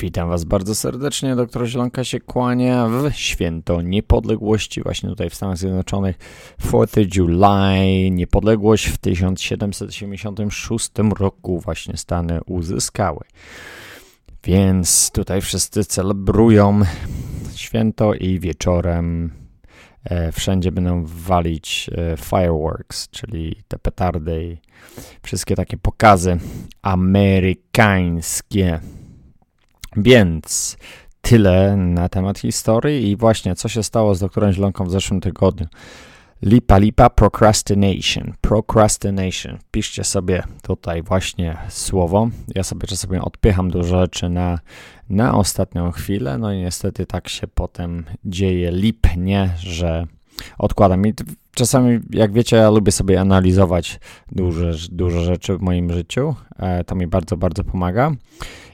Witam Was bardzo serdecznie. Doktor Zielonka się kłania w święto niepodległości, właśnie tutaj w Stanach Zjednoczonych. 4th July, niepodległość w 1776 roku właśnie Stany uzyskały. Więc tutaj wszyscy celebrują święto i wieczorem e, wszędzie będą walić e, fireworks, czyli te petardy i wszystkie takie pokazy amerykańskie. Więc tyle na temat historii i właśnie co się stało z doktorem Zielonką w zeszłym tygodniu. Lipa lipa procrastination. Procrastination. Piszcie sobie tutaj właśnie słowo. Ja sobie czasami odpycham dużo rzeczy na, na ostatnią chwilę, no i niestety tak się potem dzieje lipnie, że odkładam. I czasami, jak wiecie, ja lubię sobie analizować duże, dużo rzeczy w moim życiu. E, to mi bardzo, bardzo pomaga.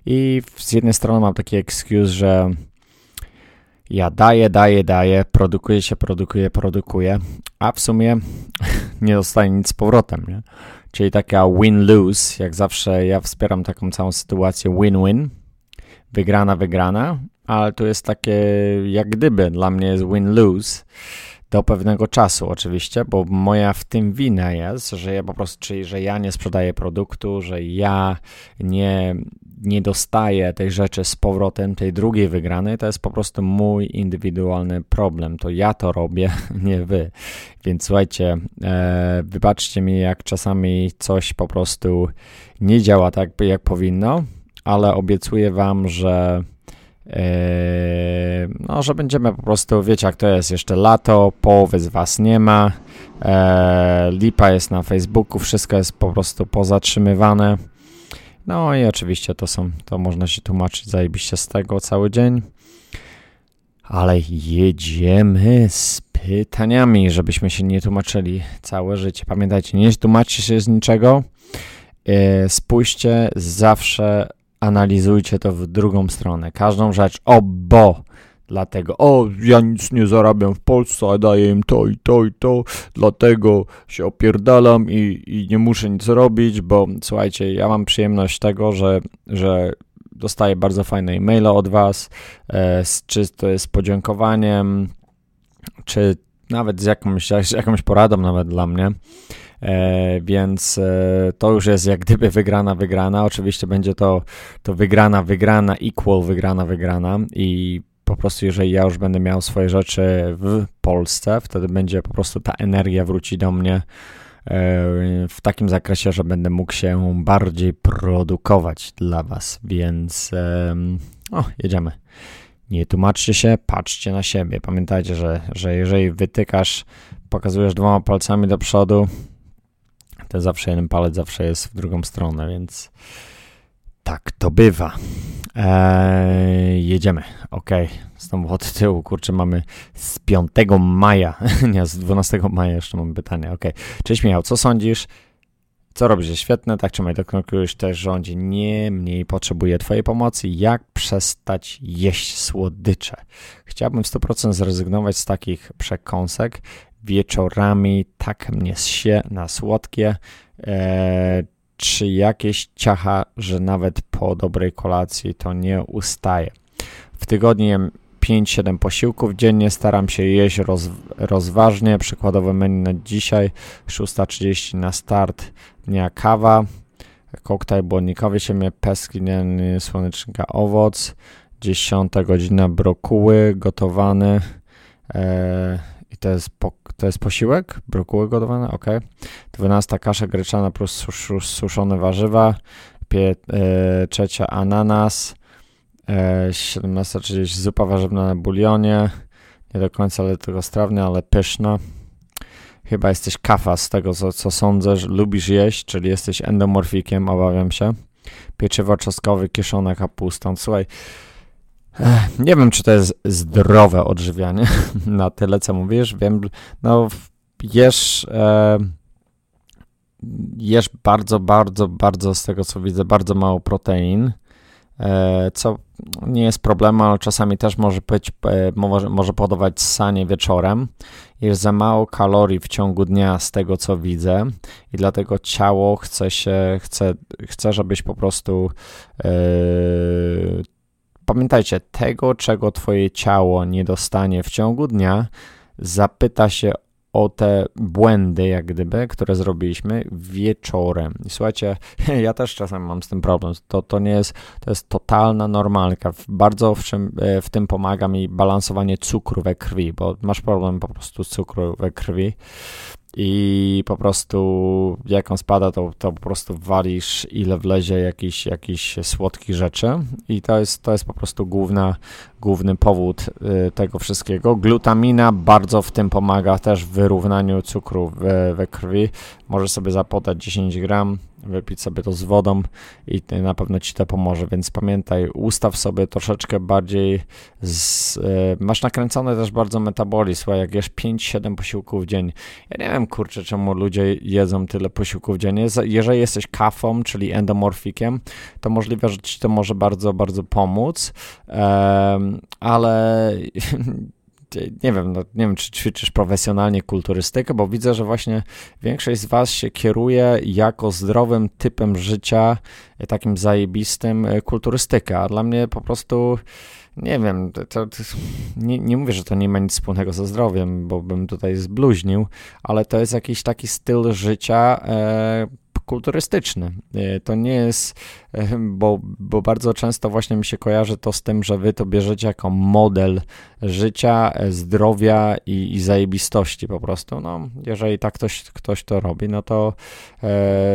I z jednej strony mam taki excuse, że ja daję, daję, daję, produkuję się, produkuję, produkuję, a w sumie nie dostaję nic z powrotem, nie? Czyli taka win-lose, jak zawsze ja wspieram taką całą sytuację win-win, wygrana, wygrana, ale tu jest takie jak gdyby, dla mnie jest win-lose, do pewnego czasu oczywiście, bo moja w tym wina jest, że ja po prostu, czyli że ja nie sprzedaję produktu, że ja nie, nie dostaję tej rzeczy z powrotem, tej drugiej wygranej, to jest po prostu mój indywidualny problem. To ja to robię, nie wy. Więc słuchajcie, e, wybaczcie mi, jak czasami coś po prostu nie działa tak, jak powinno, ale obiecuję wam, że no, że będziemy po prostu, wiecie jak to jest, jeszcze lato, połowy z Was nie ma, eee, lipa jest na Facebooku, wszystko jest po prostu pozatrzymywane. No i oczywiście to są, to można się tłumaczyć zajebiście z tego cały dzień. Ale jedziemy z pytaniami, żebyśmy się nie tłumaczyli całe życie. Pamiętajcie, nie tłumaczcie się z niczego. Eee, spójrzcie zawsze analizujcie to w drugą stronę. Każdą rzecz, o bo, dlatego, o ja nic nie zarabiam w Polsce, a daję im to i to i to, dlatego się opierdalam i, i nie muszę nic robić, bo słuchajcie, ja mam przyjemność tego, że, że dostaję bardzo fajne e-maile od Was, e, czy to jest podziękowaniem, czy nawet z jakąś, z jakąś poradą nawet dla mnie. E, więc e, to już jest jak gdyby wygrana, wygrana. Oczywiście będzie to, to wygrana, wygrana, equal, wygrana, wygrana i po prostu jeżeli ja już będę miał swoje rzeczy w Polsce, wtedy będzie po prostu ta energia wróci do mnie e, w takim zakresie, że będę mógł się bardziej produkować dla Was, więc o, jedziemy. Nie tłumaczcie się, patrzcie na siebie. Pamiętajcie, że, że jeżeli wytykasz, pokazujesz dwoma palcami do przodu, to zawsze jeden palec zawsze jest w drugą stronę, więc tak to bywa. Eee, jedziemy. Ok, znowu od tyłu, kurczę, mamy z 5 maja, nie, z 12 maja jeszcze mamy pytanie. Ok, cześć Michał, co sądzisz? Co robisz? Jest świetne, tak trzymaj, już też rządzi, nie mniej potrzebuje Twojej pomocy. Jak przestać jeść słodycze? Chciałbym w 100% zrezygnować z takich przekąsek wieczorami tak mnie się na słodkie, e, czy jakieś ciacha, że nawet po dobrej kolacji to nie ustaje. W tygodniu jem 5-7 posiłków dziennie, staram się jeść roz, rozważnie, przykładowe menu na dzisiaj 6.30 na start dnia kawa, koktajl błonnikowy, siemię peski, słonecznika, owoc, 10 godzina brokuły gotowany, e, i to jest, po, to jest posiłek, brokuły gotowane, ok. 12 kasza gryczana plus sus, suszone warzywa, Pie, e, trzecia ananas, e, 17.30 zupa warzywna na bulionie, nie do końca strawnie, ale pyszna. Chyba jesteś kafa z tego, co, co sądzę, że lubisz jeść, czyli jesteś endomorfikiem, obawiam się. Pieczywo czosnkowe, kieszona kapustą. Słuchaj, nie wiem, czy to jest zdrowe odżywianie, na tyle, co mówisz. Wiem, no, jesz, e, jesz bardzo, bardzo, bardzo, z tego co widzę, bardzo mało protein, e, co nie jest problemem, ale czasami też może być, e, może, może podawać sanie wieczorem. Jest za mało kalorii w ciągu dnia z tego, co widzę i dlatego ciało chce się, chce, chce żebyś po prostu e, pamiętajcie, tego, czego twoje ciało nie dostanie w ciągu dnia, zapyta się o te błędy, jak gdyby, które zrobiliśmy wieczorem. I słuchajcie, ja też czasem mam z tym problem. To, to nie jest, to jest totalna normalka. Bardzo w, czym, e, w tym pomaga mi balansowanie cukru we krwi, bo masz problem po prostu z cukru we krwi i po prostu jak on spada, to, to po prostu walisz ile wlezie jakiś, jakiś słodkich rzeczy. I to jest, to jest po prostu główna, główny powód y, tego wszystkiego. Glutamina bardzo w tym pomaga też w wyrównaniu cukru we, we krwi. Możesz sobie zapodać 10 gram, wypić sobie to z wodą i na pewno ci to pomoże, więc pamiętaj, ustaw sobie troszeczkę bardziej, z, y, masz nakręcony też bardzo metabolizm, jak jesz 5-7 posiłków w dzień. Ja nie wiem, kurczę, czemu ludzie jedzą tyle posiłków dziennie. Jeżeli jesteś kafą, czyli endomorfikiem, to możliwe, że ci to może bardzo, bardzo pomóc, ale nie wiem, no, nie wiem, czy ćwiczysz profesjonalnie kulturystykę, bo widzę, że właśnie większość z Was się kieruje jako zdrowym typem życia, takim zajebistym e, kulturystykę, a dla mnie po prostu nie wiem, to, to, nie, nie mówię, że to nie ma nic wspólnego ze zdrowiem, bo bym tutaj zbluźnił, ale to jest jakiś taki styl życia e, kulturystyczny. E, to nie jest, bo, bo bardzo często właśnie mi się kojarzy to z tym, że wy to bierzecie jako model życia, e, zdrowia i, i zajebistości po prostu. No, jeżeli tak ktoś, ktoś to robi, no to,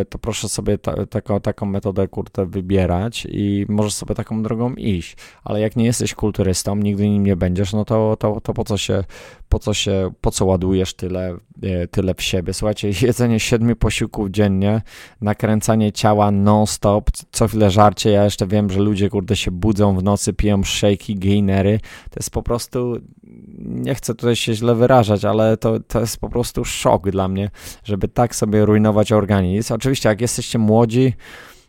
to proszę sobie ta, taką, taką metodę kurtę wybierać i możesz sobie taką drogą iść. Ale jak nie jesteś kulturystą, nigdy nim nie będziesz, no to, to, to po co się, po co się, po co ładujesz tyle, tyle w siebie? Słuchajcie, jedzenie siedmiu posiłków dziennie nakręcanie ciała non-stop, co chwilę żarcie. Ja jeszcze wiem, że ludzie, kurde, się budzą w nocy, piją shake'i, gainery. To jest po prostu, nie chcę tutaj się źle wyrażać, ale to, to jest po prostu szok dla mnie, żeby tak sobie rujnować organizm. Oczywiście, jak jesteście młodzi,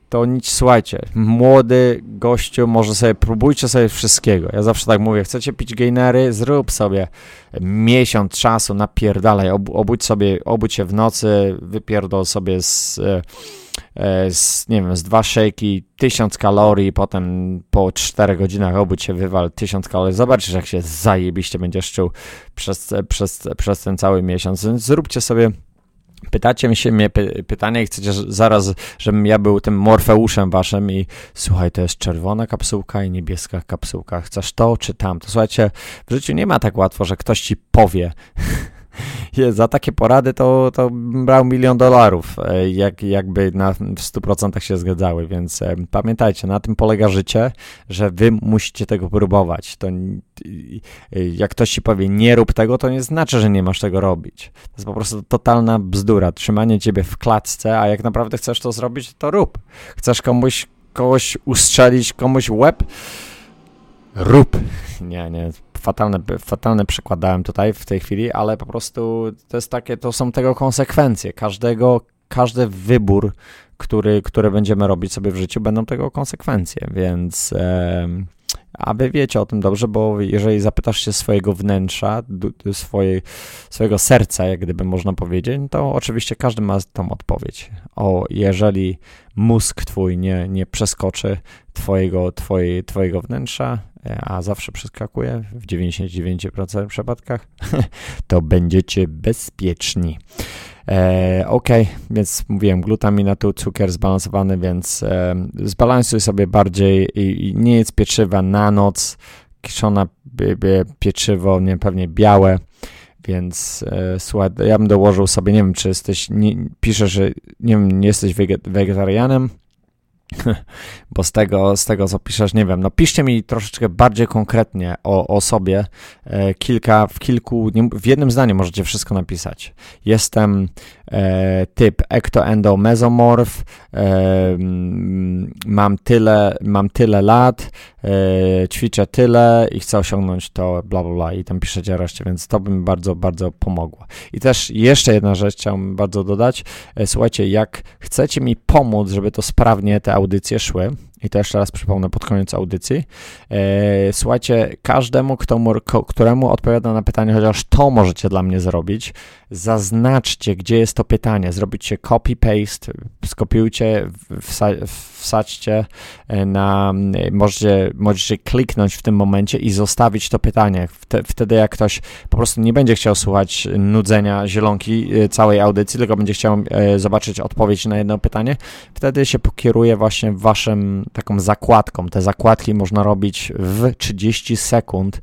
to nic, słuchajcie, młody gościu może sobie, próbujcie sobie wszystkiego. Ja zawsze tak mówię, chcecie pić gainery, zrób sobie miesiąc czasu, napierdalaj, ob, obudź sobie, obudź się w nocy, wypierdol sobie z, e, z nie wiem, z dwa szejki, tysiąc kalorii, potem po 4 godzinach obudź się, wywal tysiąc kalorii, zobaczysz jak się zajebiście będziesz czuł przez, przez, przez ten cały miesiąc. Zróbcie sobie Pytacie się mnie py pytanie i chcecie zaraz, żebym ja był tym Morfeuszem waszym i słuchaj, to jest czerwona kapsułka i niebieska kapsułka. Chcesz to czy tamto? Słuchajcie, w życiu nie ma tak łatwo, że ktoś ci powie, za takie porady to, to brał milion dolarów, e, jak, jakby na, w 100% się zgadzały, więc e, pamiętajcie, na tym polega życie, że wy musicie tego próbować. To, jak ktoś ci powie, nie rób tego, to nie znaczy, że nie masz tego robić. To jest po prostu totalna bzdura, trzymanie ciebie w klatce, a jak naprawdę chcesz to zrobić, to rób. Chcesz komuś, kogoś ustrzelić, komuś łeb, rób. Nie, nie, fatalne, fatalne przekładałem tutaj w tej chwili, ale po prostu to jest takie, to są tego konsekwencje. Każdego, każdy wybór, który, który będziemy robić sobie w życiu, będą tego konsekwencje, więc e, a wy wiecie o tym dobrze, bo jeżeli zapytasz się swojego wnętrza, swojej, swojego serca, jak gdyby można powiedzieć, to oczywiście każdy ma tą odpowiedź. O, jeżeli mózg twój nie, nie przeskoczy twojego, twojego wnętrza, a zawsze przeskakuje w 99% przypadkach, to będziecie bezpieczni. E, ok, więc mówiłem, glutaminatu, cukier zbalansowany, więc e, zbalansuj sobie bardziej i, i nie jedz pieczywa na noc, kiszona pieczywo, nie pewnie białe, więc e, słuchaj, ja bym dołożył sobie, nie wiem, czy jesteś, nie, piszesz, że nie wiem, nie jesteś wegetarianem, bo z tego, z tego, co piszesz, nie wiem, no piszcie mi troszeczkę bardziej konkretnie o, o sobie, e, kilka, w kilku, w jednym zdaniu możecie wszystko napisać. Jestem typ ectoendomesomorph, e, mam tyle, mam tyle lat, e, ćwiczę tyle i chcę osiągnąć to, bla, bla, bla i tam piszecie reszcie, więc to by mi bardzo, bardzo pomogło. I też jeszcze jedna rzecz chciałbym bardzo dodać, e, słuchajcie, jak chcecie mi pomóc, żeby to sprawnie te audycje szły, i to jeszcze raz przypomnę pod koniec audycji. E, słuchajcie, każdemu, któremu odpowiada na pytanie, chociaż to możecie dla mnie zrobić, zaznaczcie, gdzie jest to pytanie, zrobicie copy-paste, skopiujcie, wsa wsadźcie e, na, możecie, możecie kliknąć w tym momencie i zostawić to pytanie. Wtedy jak ktoś po prostu nie będzie chciał słuchać nudzenia zielonki e, całej audycji, tylko będzie chciał zobaczyć odpowiedź na jedno pytanie, wtedy się pokieruje właśnie waszym taką zakładką. Te zakładki można robić w 30 sekund.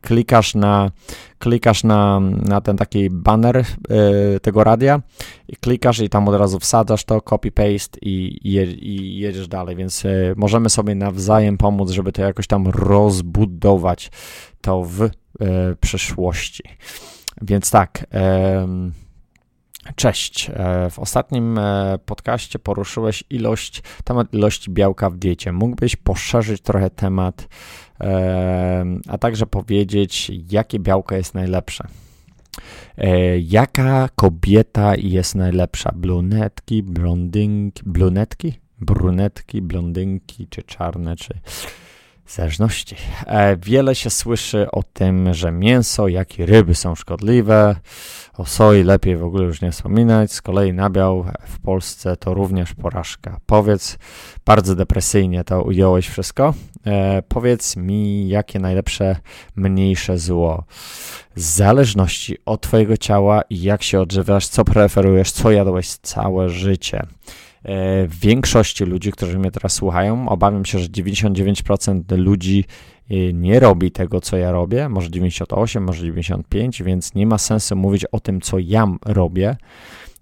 Klikasz na, klikasz na, na ten taki banner y, tego radia i klikasz i tam od razu wsadzasz to, copy-paste i, i, jedziesz dalej, więc y, możemy sobie nawzajem pomóc, żeby to jakoś tam rozbudować to w y, przyszłości. Więc tak, Cześć. E, w ostatnim e, podcaście poruszyłeś ilość, temat ilości białka w diecie. Mógłbyś poszerzyć trochę temat, e, a także powiedzieć, jakie białko jest najlepsze. Jaka kobieta jest najlepsza? Brunetki, blondynki, brunetki? Brunetki, blondynki, czy czarne, czy zależności. Wiele się słyszy o tym, że mięso, jak i ryby są szkodliwe. O soi lepiej w ogóle już nie wspominać. Z kolei nabiał w Polsce to również porażka. Powiedz, bardzo depresyjnie to ująłeś wszystko. E, powiedz mi, jakie najlepsze, mniejsze zło. W zależności od Twojego ciała i jak się odżywiasz, co preferujesz, co jadłeś całe życie. E, większości ludzi, którzy mnie teraz słuchają, obawiam się, że 99% ludzi nie robi tego, co ja robię, może 98, może 95, więc nie ma sensu mówić o tym, co ja robię,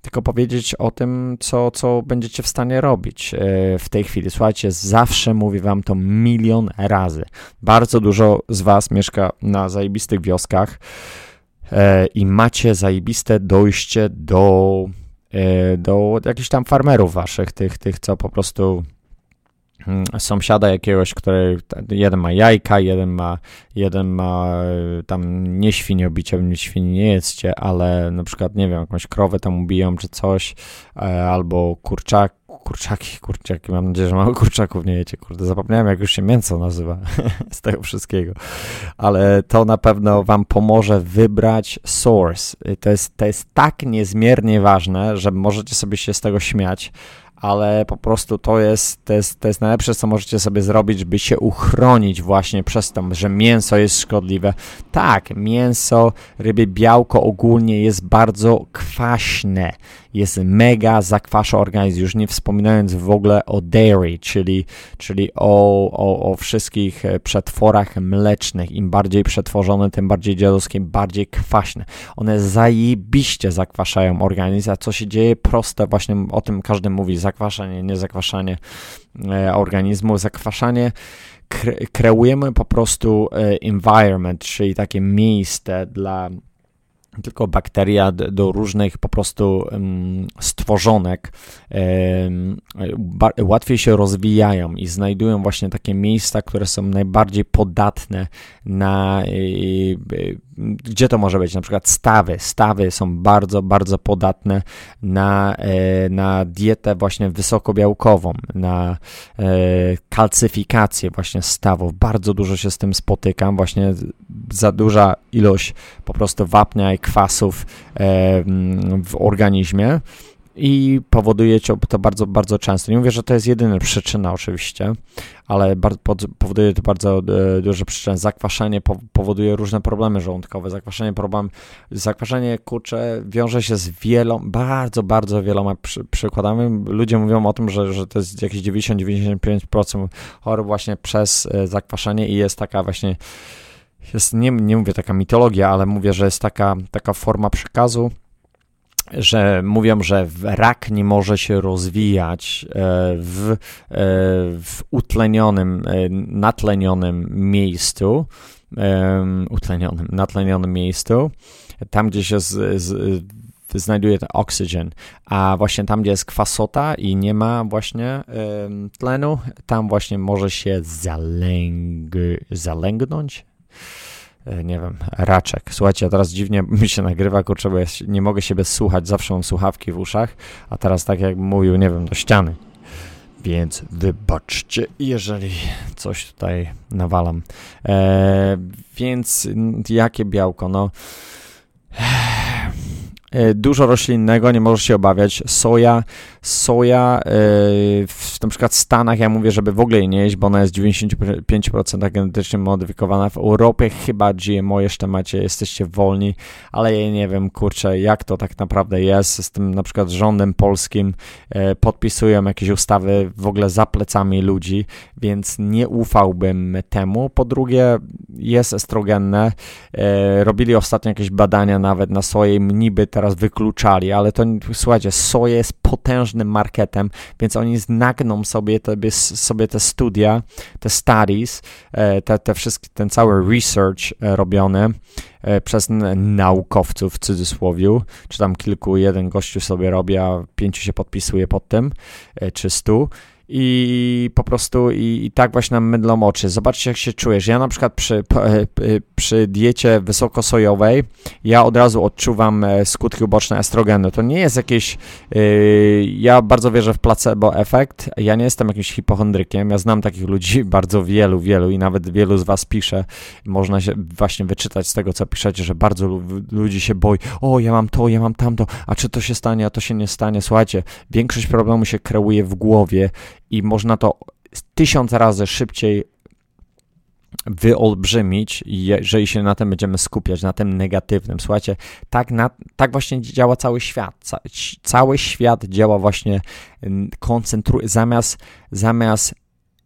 tylko powiedzieć o tym, co, co będziecie w stanie robić e, w tej chwili. Słuchajcie, zawsze mówię wam to milion razy. Bardzo dużo z was mieszka na zajebistych wioskach e, i macie zajebiste dojście do, e, do jakichś tam farmerów waszych, tych, tych co po prostu Mm, sąsiada jakiegoś, który jeden ma jajka, jeden ma, jeden ma e, tam nie świniobicie, świni nie jedzcie, ale na przykład, nie wiem, jakąś krowę tam ubiją czy coś, e, albo kurczak, kurczaki, kurczaki, mam nadzieję, że mało kurczaków nie jecie, kurde, zapomniałem jak już się mięso nazywa z tego wszystkiego, ale to na pewno wam pomoże wybrać source. To jest, to jest tak niezmiernie ważne, że możecie sobie się z tego śmiać, ale po prostu to jest, to jest, to jest najlepsze, co możecie sobie zrobić, by się uchronić właśnie przez to, że mięso jest szkodliwe. Tak, mięso, ryby, białko ogólnie jest bardzo kwaśne jest mega zakwasza organizm, już nie wspominając w ogóle o dairy, czyli, czyli o, o, o wszystkich e, przetworach mlecznych. Im bardziej przetworzone, tym bardziej dziadowskie, bardziej kwaśne. One zajebiście zakwaszają organizm, a co się dzieje? Proste, właśnie o tym każdy mówi, zakwaszanie, nie zakwaszanie e, organizmu, zakwaszanie kreujemy po prostu e, environment, czyli takie miejsce dla tylko bakteria do różnych po prostu stworzonek łatwiej się rozwijają i znajdują właśnie takie miejsca, które są najbardziej podatne na gdzie to może być? Na przykład stawy. Stawy są bardzo, bardzo podatne na, e, na dietę właśnie wysokobiałkową, na e, kalcyfikację właśnie stawów. Bardzo dużo się z tym spotykam. Właśnie za duża ilość po prostu wapnia i kwasów e, w organizmie i powoduje to bardzo, bardzo często. Nie mówię, że to jest jedyna przyczyna oczywiście, ale powoduje to bardzo e, duże przyczyny. Zakwaszenie powoduje różne problemy żołądkowe. Zakwaszenie, problem, zakwaszenie kurcze wiąże się z wieloma, bardzo, bardzo wieloma przy, przykładami. Ludzie mówią o tym, że, że to jest jakieś 90-95% chorób właśnie przez e, zakwaszenie i jest taka właśnie jest, nie, nie mówię taka mitologia, ale mówię, że jest taka, taka forma przekazu, że mówią, że rak nie może się rozwijać e, w, e, w utlenionym, e, natlenionym miejscu, utlenionym, natlenionym miejscu, tam gdzie się z, z, znajduje ten oksygen, a właśnie tam, gdzie jest kwasota i nie ma właśnie tlenu, tam właśnie może się zalęg, zalęgnąć, nie wiem, raczek. Słuchajcie, teraz dziwnie mi się nagrywa, kurczę, bo ja nie mogę siebie słuchać, zawsze mam słuchawki w uszach, a teraz tak jak mówił, nie wiem, do ściany. więc wybaczcie, jeżeli coś tutaj nawalam. E, więc jakie białko? No. E, dużo roślinnego, nie możesz się obawiać. Soja, soja e, w na przykład Stanach, ja mówię, żeby w ogóle jej nie jeść, bo ona jest 95% genetycznie modyfikowana. W Europie chyba GMO jeszcze macie, jesteście wolni, ale ja nie wiem, kurczę, jak to tak naprawdę jest. Z tym na przykład rządem polskim e, podpisują jakieś ustawy w ogóle za plecami ludzi, więc nie ufałbym temu. Po drugie, jest estrogenne. Robili ostatnio jakieś badania nawet na soję niby teraz wykluczali, ale to słuchajcie, soja jest potężnym marketem, więc oni znagną sobie te, sobie te studia, te studies, e, te, te wszystkie, ten cały research e, robiony e, przez naukowców w cudzysłowie, czy tam kilku, jeden gościu sobie robi, a pięciu się podpisuje pod tym, czy stu i po prostu i, i, tak właśnie nam mydlą oczy. Zobaczcie, jak się czujesz. Ja na przykład przy, e, przy diecie wysokosojowej, ja od razu odczuwam e, skutki uboczne estrogenu. To nie jest jakieś, yy, ja bardzo wierzę w placebo efekt. Ja nie jestem jakimś hipochondrykiem. Ja znam takich ludzi, bardzo wielu, wielu i nawet wielu z was pisze. Można się właśnie wyczytać z tego, co piszecie, że bardzo ludzi się boi. O, ja mam to, ja mam tamto, a czy to się stanie, a to się nie stanie. Słuchajcie, większość problemu się kreuje w głowie i można to tysiąc razy szybciej wyolbrzymić, jeżeli się na tym będziemy skupiać, na tym negatywnym. Słuchajcie, tak, na, tak właśnie działa cały świat. Ca, cały świat działa właśnie, koncentruje, zamiast, zamiast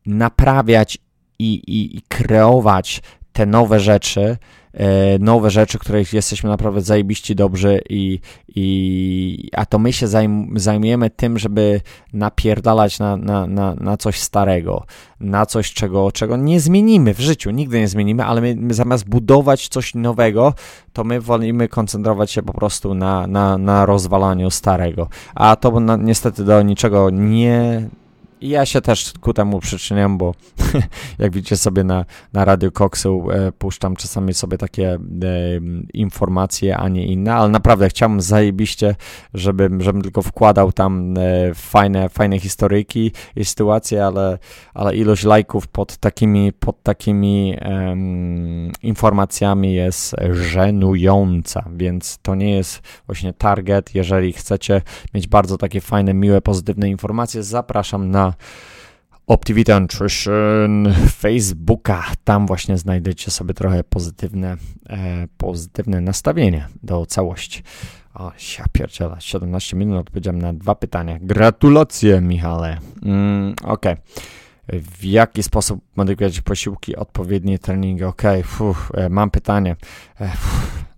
naprawiać i, i, i kreować te nowe rzeczy, E, nowe rzeczy, których jesteśmy naprawdę zajebiści dobrzy i, i a to my się zajmujemy tym, żeby napierdalać na, na, na, na coś starego, na coś, czego, czego nie zmienimy w życiu, nigdy nie zmienimy, ale my, my zamiast budować coś nowego, to my wolimy koncentrować się po prostu na, na, na rozwalaniu starego, a to na, niestety do niczego nie i ja się też ku temu przyczyniam, bo jak widzicie sobie na, na Radio Coxu e, puszczam czasami sobie takie e, informacje, a nie inne, ale naprawdę chciałbym zajebiście, żebym, żebym tylko wkładał tam e, fajne, fajne historyjki i sytuacje, ale, ale ilość lajków pod takimi, pod takimi informacjami jest żenująca, więc to nie jest właśnie target. Jeżeli chcecie mieć bardzo takie fajne, miłe, pozytywne informacje, zapraszam na Optivity Nutrition Facebooka. Tam właśnie znajdziecie sobie trochę pozytywne, e, pozytywne nastawienie do całości. O, ja pierdziela, 17 minut odpowiedziałem na dwa pytania. Gratulacje, Michale. Mm, Okej. W jaki sposób modyfikować posiłki, odpowiednie treningi. Ok, e, mam pytanie. E,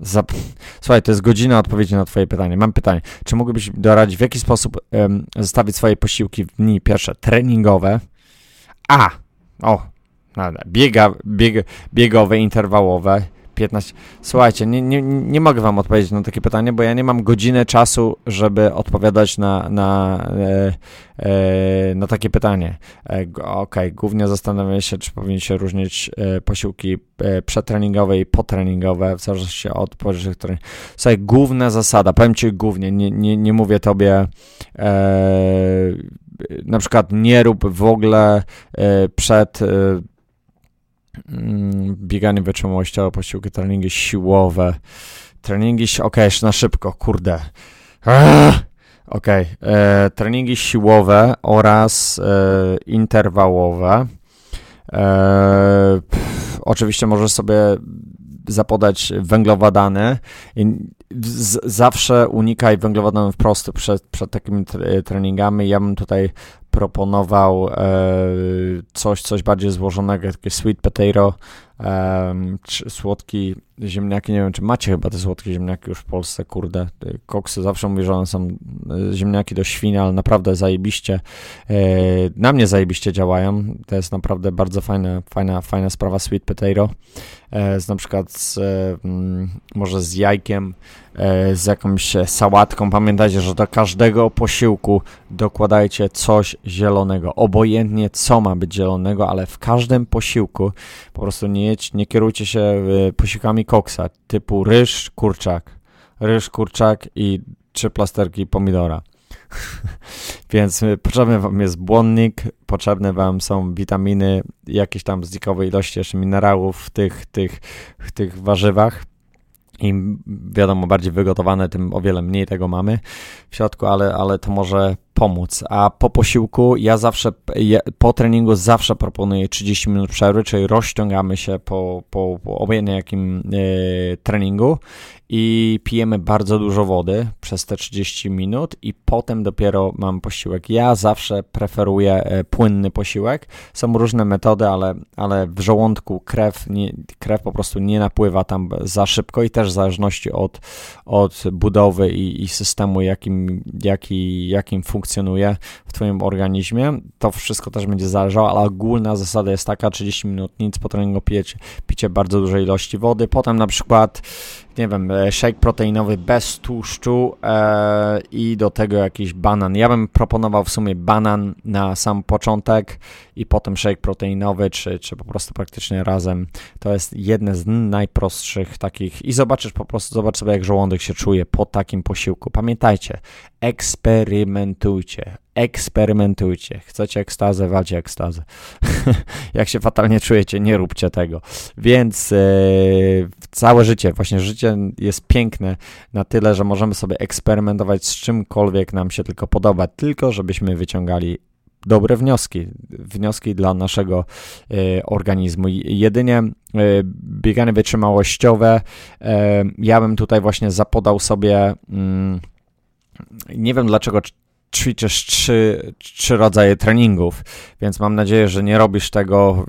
zap... Słuchaj, to jest godzina odpowiedzi na Twoje pytanie. Mam pytanie. Czy mógłbyś doradzić, w jaki sposób um, zostawić swoje posiłki w dni pierwsze treningowe, a, o, biega, bieg, biegowe, interwałowe, 15. Słuchajcie, nie, nie, nie mogę wam odpowiedzieć na takie pytanie, bo ja nie mam godziny czasu, żeby odpowiadać na, na, e, e, na takie pytanie. E, Okej, okay. głównie zastanawiam się, czy powinien się różnić e, posiłki e, przetreningowe i potreningowe, w zależności od powyższych treningów. Słuchaj, główna zasada, powiem ci głównie, nie, nie, nie mówię tobie e, na przykład nie rób w ogóle przed bieganie wytrzymałościowe, posiłki, treningi siłowe, treningi, okay, jeszcze na szybko, kurde. Okay. E, treningi siłowe oraz e, interwałowe. E, pff, oczywiście możesz sobie zapodać węglowodany. Z, zawsze unikaj węglowodanów prostych przed, przed takimi treningami. Ja bym tutaj proponował e, coś, coś bardziej złożonego, takie sweet potato, czy słodki ziemniaki, nie wiem, czy macie chyba te słodkie ziemniaki już w Polsce, kurde, koksy zawsze mówię, że one są e, ziemniaki do świnia, ale naprawdę zajebiście, e, na mnie zajebiście działają, to jest naprawdę bardzo fajna, fajna, fajna sprawa sweet potato, z na przykład z, mm, może z jajkiem, z jakąś sałatką, pamiętajcie, że do każdego posiłku dokładajcie coś zielonego, obojętnie co ma być zielonego, ale w każdym posiłku po prostu nie jedź, nie kierujcie się e, posiłkami koksa typu ryż, kurczak, ryż, kurczak i trzy plasterki pomidora. Więc potrzebny Wam jest błonnik, potrzebne Wam są witaminy, jakieś tam znikowe ilości jeszcze minerałów w tych, tych, w tych warzywach. Im wiadomo, bardziej wygotowane, tym o wiele mniej tego mamy w środku, ale, ale to może pomóc. A po posiłku ja zawsze, po treningu zawsze proponuję 30 minut przerwy, czyli rozciągamy się po, po, po jakim e, treningu i pijemy bardzo dużo wody przez te 30 minut i potem dopiero mam posiłek. Ja zawsze preferuję e, płynny posiłek. Są różne metody, ale, ale w żołądku krew, nie, krew po prostu nie napływa tam za szybko i też w zależności od, od budowy i, i systemu, jakim, jaki, jakim funkcjonuje w Twoim organizmie, to wszystko też będzie zależało, ale ogólna zasada jest taka, 30 minut nic po treningu picie, picie bardzo dużej ilości wody, potem na przykład nie wiem, e, shake proteinowy bez tłuszczu e, i do tego jakiś banan. Ja bym proponował w sumie banan na sam początek i potem shake proteinowy, czy, czy po prostu praktycznie razem. To jest jedne z najprostszych takich i zobaczysz po prostu, zobacz sobie jak żołądek się czuje po takim posiłku. Pamiętajcie, eksperymentujcie, eksperymentujcie. Chcecie ekstazę, walcie ekstazę. Jak się fatalnie czujecie, nie róbcie tego. Więc e, całe życie, właśnie życie jest piękne na tyle, że możemy sobie eksperymentować z czymkolwiek nam się tylko podoba, tylko żebyśmy wyciągali dobre wnioski, wnioski dla naszego e, organizmu. Jedynie e, bieganie wytrzymałościowe, e, ja bym tutaj właśnie zapodał sobie, mm, nie wiem dlaczego ćwiczysz trzy, trzy rodzaje treningów, więc mam nadzieję, że nie robisz tego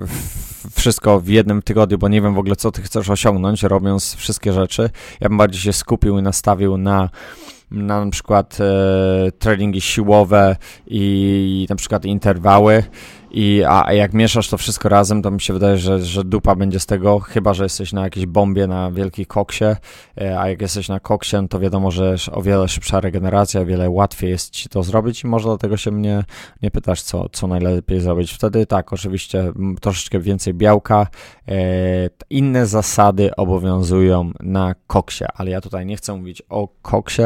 wszystko w jednym tygodniu, bo nie wiem w ogóle, co ty chcesz osiągnąć, robiąc wszystkie rzeczy. Ja bym bardziej się skupił i nastawił na na, na przykład e, treningi siłowe i na przykład interwały i, a jak mieszasz to wszystko razem, to mi się wydaje, że, że dupa będzie z tego, chyba że jesteś na jakiejś bombie, na wielkiej koksie, e, a jak jesteś na koksie, no to wiadomo, że o wiele szybsza regeneracja, wiele łatwiej jest ci to zrobić i może dlatego się mnie nie pytasz, co, co najlepiej zrobić. Wtedy tak, oczywiście troszeczkę więcej białka, e, inne zasady obowiązują na koksie, ale ja tutaj nie chcę mówić o koksie,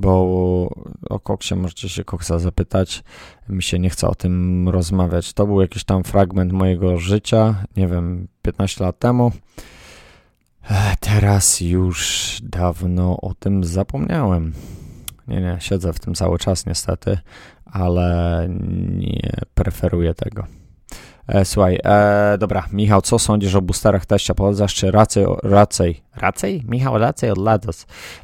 bo o koksie możecie się koksa zapytać. Mi się nie chce o tym rozmawiać. To był jakiś tam fragment mojego życia, nie wiem, 15 lat temu. Teraz już dawno o tym zapomniałem. Nie, nie, siedzę w tym cały czas niestety, ale nie preferuję tego. E, słuchaj, e, dobra, Michał, co sądzisz o boosterach teścia? Polecasz czy raczej, raczej, raczej? Michał raczej odradzasz.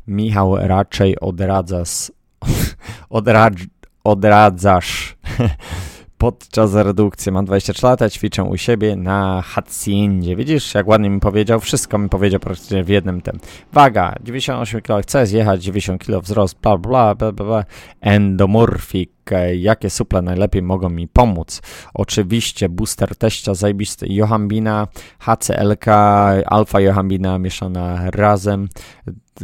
Michał raczej odradzasz, odradz, odradzasz podczas redukcji. Mam 23 lata, ćwiczę u siebie na Haciendzie. Widzisz, jak ładnie mi powiedział? Wszystko mi powiedział praktycznie w jednym tym. Waga, 98 kg, chcę zjechać, 90 kg wzrost, bla, bla, bla, bla, bla. Endomorfik, jakie suple najlepiej mogą mi pomóc. Oczywiście booster teścia zajebisty Johambina, HCLK, alfa Johambina mieszana razem.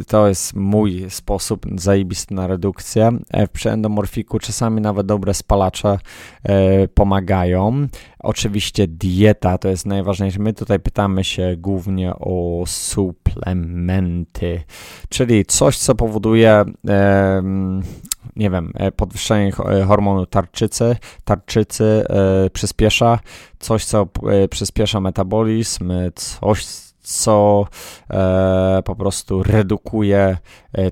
To jest mój sposób zajebisty na redukcję. E, w preendomorfiku czasami nawet dobre spalacze e, pomagają. Oczywiście dieta to jest najważniejsze. My tutaj pytamy się głównie o suplementy, czyli coś, co powoduje e, nie wiem, e, podwyższenie e, hormonu tarczycy, tarczycy e, przyspiesza, coś, co przyspiesza metabolizm, coś, co po prostu redukuje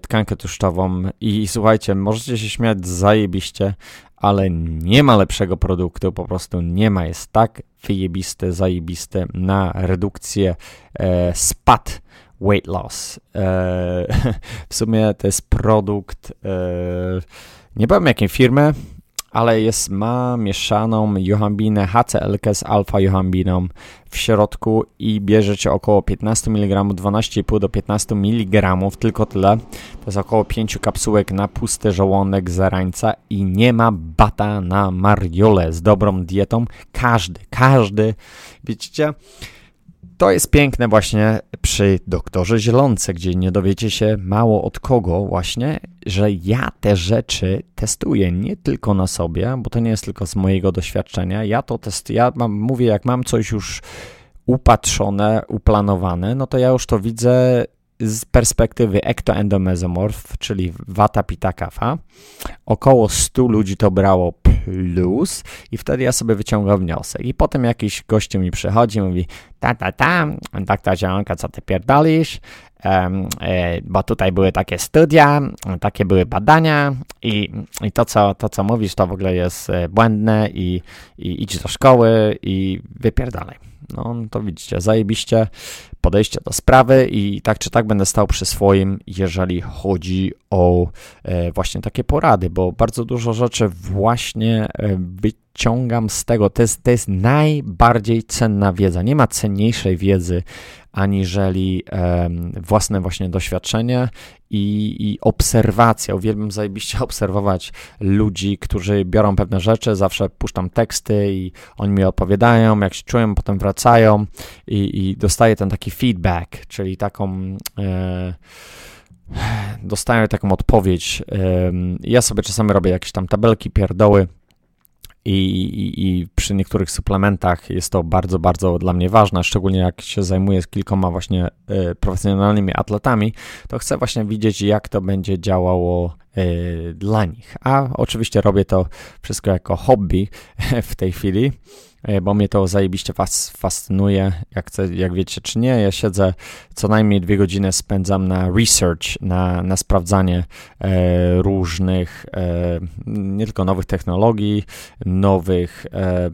tkankę tłuszczową. I, słuchajcie, możecie się śmiać zajebiście, ale nie ma lepszego produktu, po prostu nie ma. Jest tak wyjebisty, zajebisty na redukcję spad weight loss. E, w sumie to jest produkt, e, nie powiem jakiej firmy, ale jest, ma mieszaną johambinę HCL z alfa-johambiną w środku i bierzecie około 15 mg, 12,5 do 15 mg, tylko tyle. To jest około 5 kapsułek na pusty żołądek zarańca i nie ma bata na mariole z dobrą dietą. Każdy, każdy, widzicie, to jest piękne właśnie przy doktorze Zielonce, gdzie nie dowiecie się mało od kogo właśnie, że ja te rzeczy testuję nie tylko na sobie, bo to nie jest tylko z mojego doświadczenia. Ja to testuję, ja mam, mówię, jak mam coś już upatrzone, uplanowane, no to ja już to widzę z perspektywy ektoendomezomorf, czyli wata pita kafa, około 100 ludzi to brało plus i wtedy ja sobie wyciągam wniosek. I potem jakiś gościu mi przychodzi mówi, ta, ta, ta, tak ta zielonka, co ty pierdolisz, um, bo tutaj były takie studia, takie były badania i, i to, co, to, co mówisz, to w ogóle jest e, błędne i, i idź do szkoły i wypierdalaj. No to widzicie, zajebiście podejście do sprawy i tak czy tak będę stał przy swoim, jeżeli chodzi o e, właśnie takie porady, bo bardzo dużo rzeczy właśnie e, wyciągam z tego. To jest, to jest najbardziej cenna wiedza. Nie ma cenniejszej wiedzy aniżeli własne właśnie doświadczenie i, i obserwacja. Uwielbiam zajebiście obserwować ludzi, którzy biorą pewne rzeczy, zawsze puszczam teksty i oni mi opowiadają, jak się czują, potem wracają i, i dostaję ten taki feedback, czyli taką... E, dostaję taką odpowiedź. Ja sobie czasami robię jakieś tam tabelki, pierdoły, i, i, I, przy niektórych suplementach jest to bardzo, bardzo dla mnie ważne, szczególnie jak się zajmuję z kilkoma właśnie y, profesjonalnymi atletami, to chcę właśnie widzieć, jak to będzie działało y, dla nich. A oczywiście robię to wszystko jako hobby w tej chwili. E, bo mnie to zajebiście fas, fascynuje, jak, jak wiecie czy nie. Ja siedzę co najmniej dwie godziny spędzam na research, na, na sprawdzanie e, różnych, e, nie tylko nowych technologii, nowych, e,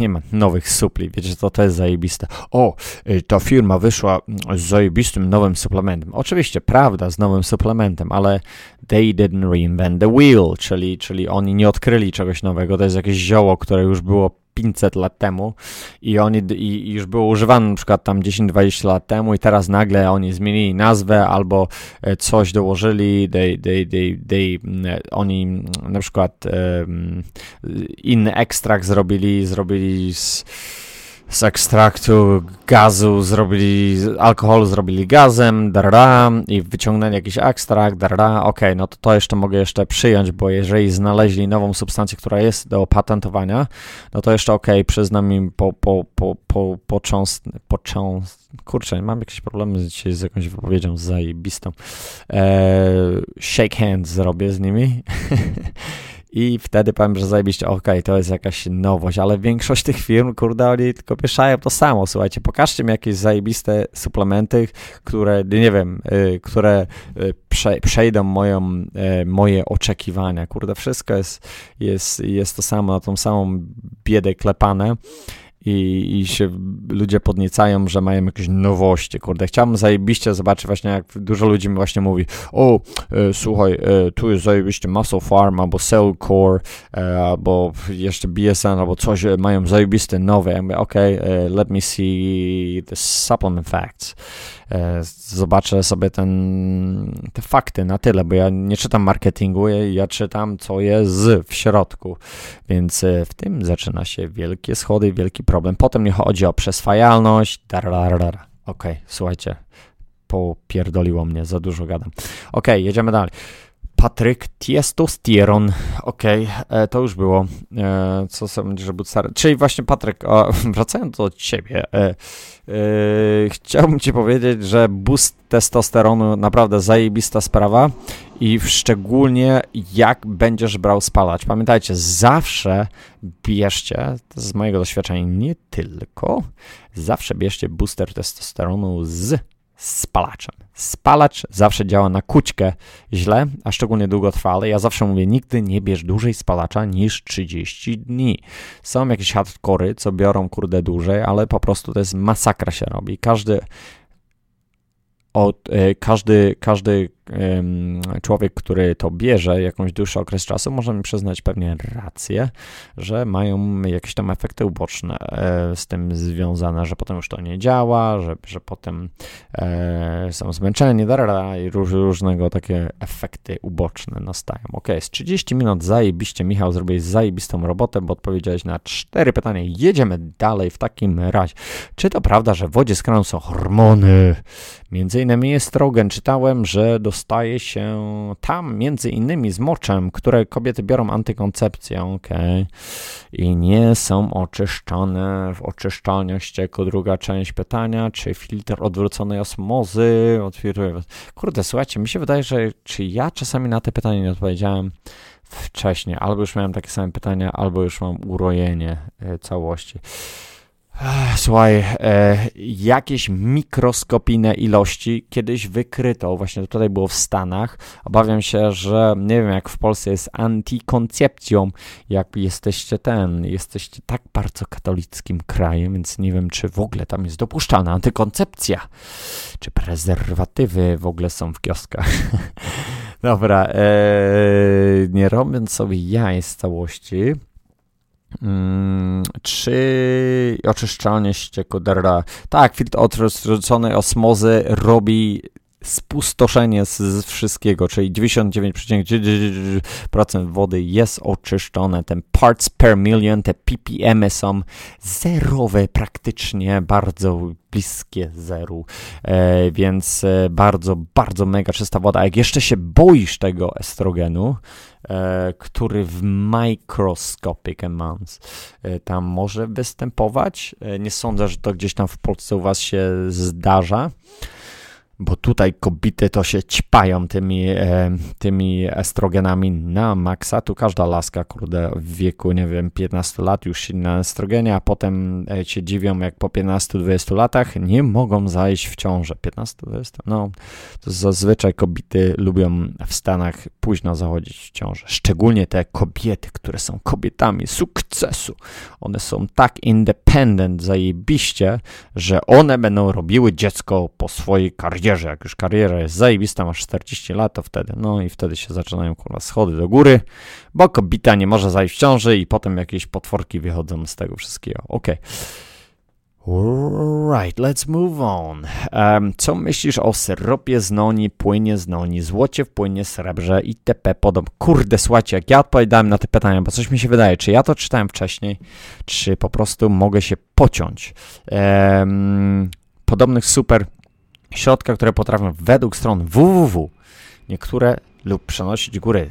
nie ma, nowych supli. Wiecie, to to jest zajebiste. O, e, ta firma wyszła z zajebistym nowym suplementem. Oczywiście, prawda, z nowym suplementem, ale they didn't reinvent the wheel, czyli, czyli oni nie odkryli czegoś nowego. To jest jakieś zioło, które już było 500 lat temu i oni i, już było używane na przykład tam 10-20 lat temu i teraz nagle oni zmienili nazwę albo e, coś dołożyli, they, they, they, they, oni na przykład um, inny ekstrakt zrobili, zrobili z z ekstraktu gazu zrobili, alkoholu zrobili gazem, darra, i wyciągnęli jakiś ekstrakt, darra, ok, no to to jeszcze mogę jeszcze przyjąć, bo jeżeli znaleźli nową substancję, która jest do opatentowania, no to jeszcze ok, przyznam im po, po, po, po, począst, począst, kurczę, mam jakieś problemy dzisiaj z jakąś wypowiedzią zajebistą, eee, shake hands zrobię z nimi i wtedy powiem, że zajebiście, ok, to jest jakaś nowość, ale większość tych firm, kurde, oni tylko pieszają to samo, słuchajcie, pokażcie mi jakieś zajebiste suplementy, które, nie wiem, y, które y, prze, przejdą moją, y, moje oczekiwania, kurde, wszystko jest, jest, jest to samo, na tą samą biedę klepane i, i się ludzie podniecają, że mają jakieś nowości, kurde. Chciałbym zajebiście zobaczyć właśnie, jak dużo ludzi mi właśnie mówi, o, e, słuchaj, e, tu jest zajebiście Muscle Farm, albo Cell Core, e, albo jeszcze BSN, albo coś, e, mają zajebiste nowe. Ja mówię, ok, e, let me see the supplement facts. E, zobaczę sobie ten, te fakty na tyle, bo ja nie czytam marketingu, ja czytam, co jest w środku. Więc w tym zaczyna się wielkie schody, wielki problem. Potem nie chodzi o przeswajalność. Okej, okay, słuchajcie, popierdoliło mnie, za dużo gadam. Okay, jedziemy dalej. Patryk Testosteron. Okej, okay, e, to już było. E, co sobie że stary. Czyli właśnie Patryk, wracając do ciebie, e, chciałbym ci powiedzieć, że boost testosteronu naprawdę zajebista sprawa i szczególnie jak będziesz brał spalać. Pamiętajcie, zawsze bierzcie, z mojego doświadczenia nie tylko, zawsze bierzcie booster testosteronu z spalaczem. Spalacz zawsze działa na kućkę źle, a szczególnie długotrwale. Ja zawsze mówię, nigdy nie bierz dłużej spalacza niż 30 dni. Są jakieś hardkory, co biorą kurde dłużej, ale po prostu to jest masakra się robi. Każdy od, e, każdy, każdy człowiek, który to bierze jakąś dłuższy okres czasu, może mi przyznać pewnie rację, że mają jakieś tam efekty uboczne e, z tym związane, że potem już to nie działa, że, że potem e, są zmęczeni, darara, i róż, różnego takie efekty uboczne nastają. Ok, z 30 minut zajebiście, Michał, zrobiłeś zajebistą robotę, bo odpowiedziałeś na cztery pytania. Jedziemy dalej w takim razie. Czy to prawda, że w wodzie z kranu są hormony? Między innymi estrogen. Czytałem, że do dostaje się tam między innymi z moczem, które kobiety biorą antykoncepcję, okay. i nie są oczyszczane w oczyszczalniach ścieku. Druga część pytania, czy filtr odwróconej osmozy otwieruje... Kurde, słuchajcie, mi się wydaje, że czy ja czasami na te pytania nie odpowiedziałem wcześniej, albo już miałem takie same pytania, albo już mam urojenie e, całości. Słuchaj, e, jakieś mikroskopijne ilości kiedyś wykryto, właśnie tutaj było w Stanach. Obawiam się, że nie wiem jak w Polsce jest antykoncepcją, jak jesteście ten, jesteście tak bardzo katolickim krajem, więc nie wiem, czy w ogóle tam jest dopuszczalna antykoncepcja, czy prezerwatywy w ogóle są w kioskach. Dobra, e, nie robiąc sobie jaj z całości, czy oczyszczalnie ścieku Derra? Tak, filtr odrzuconej osmozy robi spustoszenie z, wszystkiego, czyli 99,9% wody jest oczyszczone. Ten parts per million, te ppm są zerowe praktycznie, bardzo bliskie zeru, e, więc e, bardzo, bardzo mega czysta woda. A jak jeszcze się boisz tego estrogenu, który w microscopic amounts e, tam może występować, e, nie sądzę, że to gdzieś tam w Polsce u was się zdarza, bo tutaj kobiety to się ćpają tymi, e, tymi estrogenami na maksa. Tu każda laska, kurde, w wieku, nie wiem, 15 lat już na estrogenie, a potem e, się dziwią, jak po 15-20 latach nie mogą zajść w ciążę. 15-20? No, to zazwyczaj kobiety lubią w Stanach późno zachodzić w ciążę. Szczególnie te kobiety, które są kobietami sukcesu. One są tak independent, zajebiście, że one będą robiły dziecko po swojej karierze młodzieży, jak już kariera jest zajebista, masz 40 lat, to wtedy, no i wtedy się zaczynają kurwa schody do góry, bo kobieta nie może zajść w ciąży i potem jakieś potworki wychodzą z tego wszystkiego. Okej. Okay. Right, let's move on. Um, co myślisz o syropie z noni, płynie z noni, złocie w płynie, srebrze itp. Podob. Kurde, słuchajcie, jak ja odpowiadałem na te pytania, bo coś mi się wydaje, czy ja to czytałem wcześniej, czy po prostu mogę się pociąć. Um, podobnych super środka, które potrafią według stron www niektóre lub przenosić góry.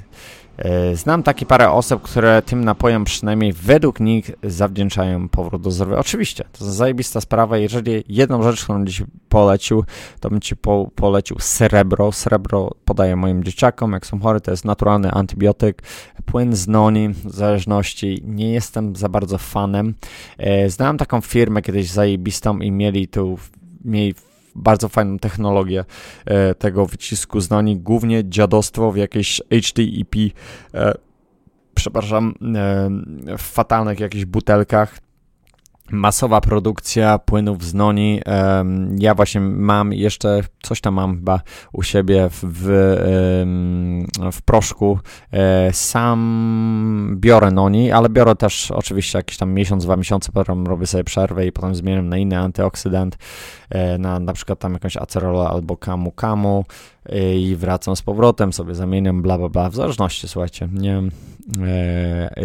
E, znam takie parę osób, które tym napojem przynajmniej według nich zawdzięczają powrót do zdrowia. Oczywiście, to jest zajebista sprawa. Jeżeli jedną rzecz, którą dziś polecił, to bym ci po, polecił srebro. Srebro podaję moim dzieciakom, jak są chory, to jest naturalny antybiotyk. Płyn z noni, w zależności, nie jestem za bardzo fanem. E, znałem taką firmę kiedyś zajebistą i mieli tu mieli bardzo fajną technologię e, tego wycisku znani, głównie dziadostwo w jakieś HTTP, e, przepraszam, e, w fatalnych jakichś butelkach, masowa produkcja płynów z noni. Ja właśnie mam jeszcze, coś tam mam chyba u siebie w, w, proszku. E, sam biorę noni, ale biorę też oczywiście jakiś tam miesiąc, dwa miesiące, potem robię sobie przerwę i potem zmieniam na inny antyoksydant, e, na na przykład tam jakąś acerolę albo kamu kamu e, i wracam z powrotem, sobie zamieniam bla bla bla, w zależności, słuchajcie, nie,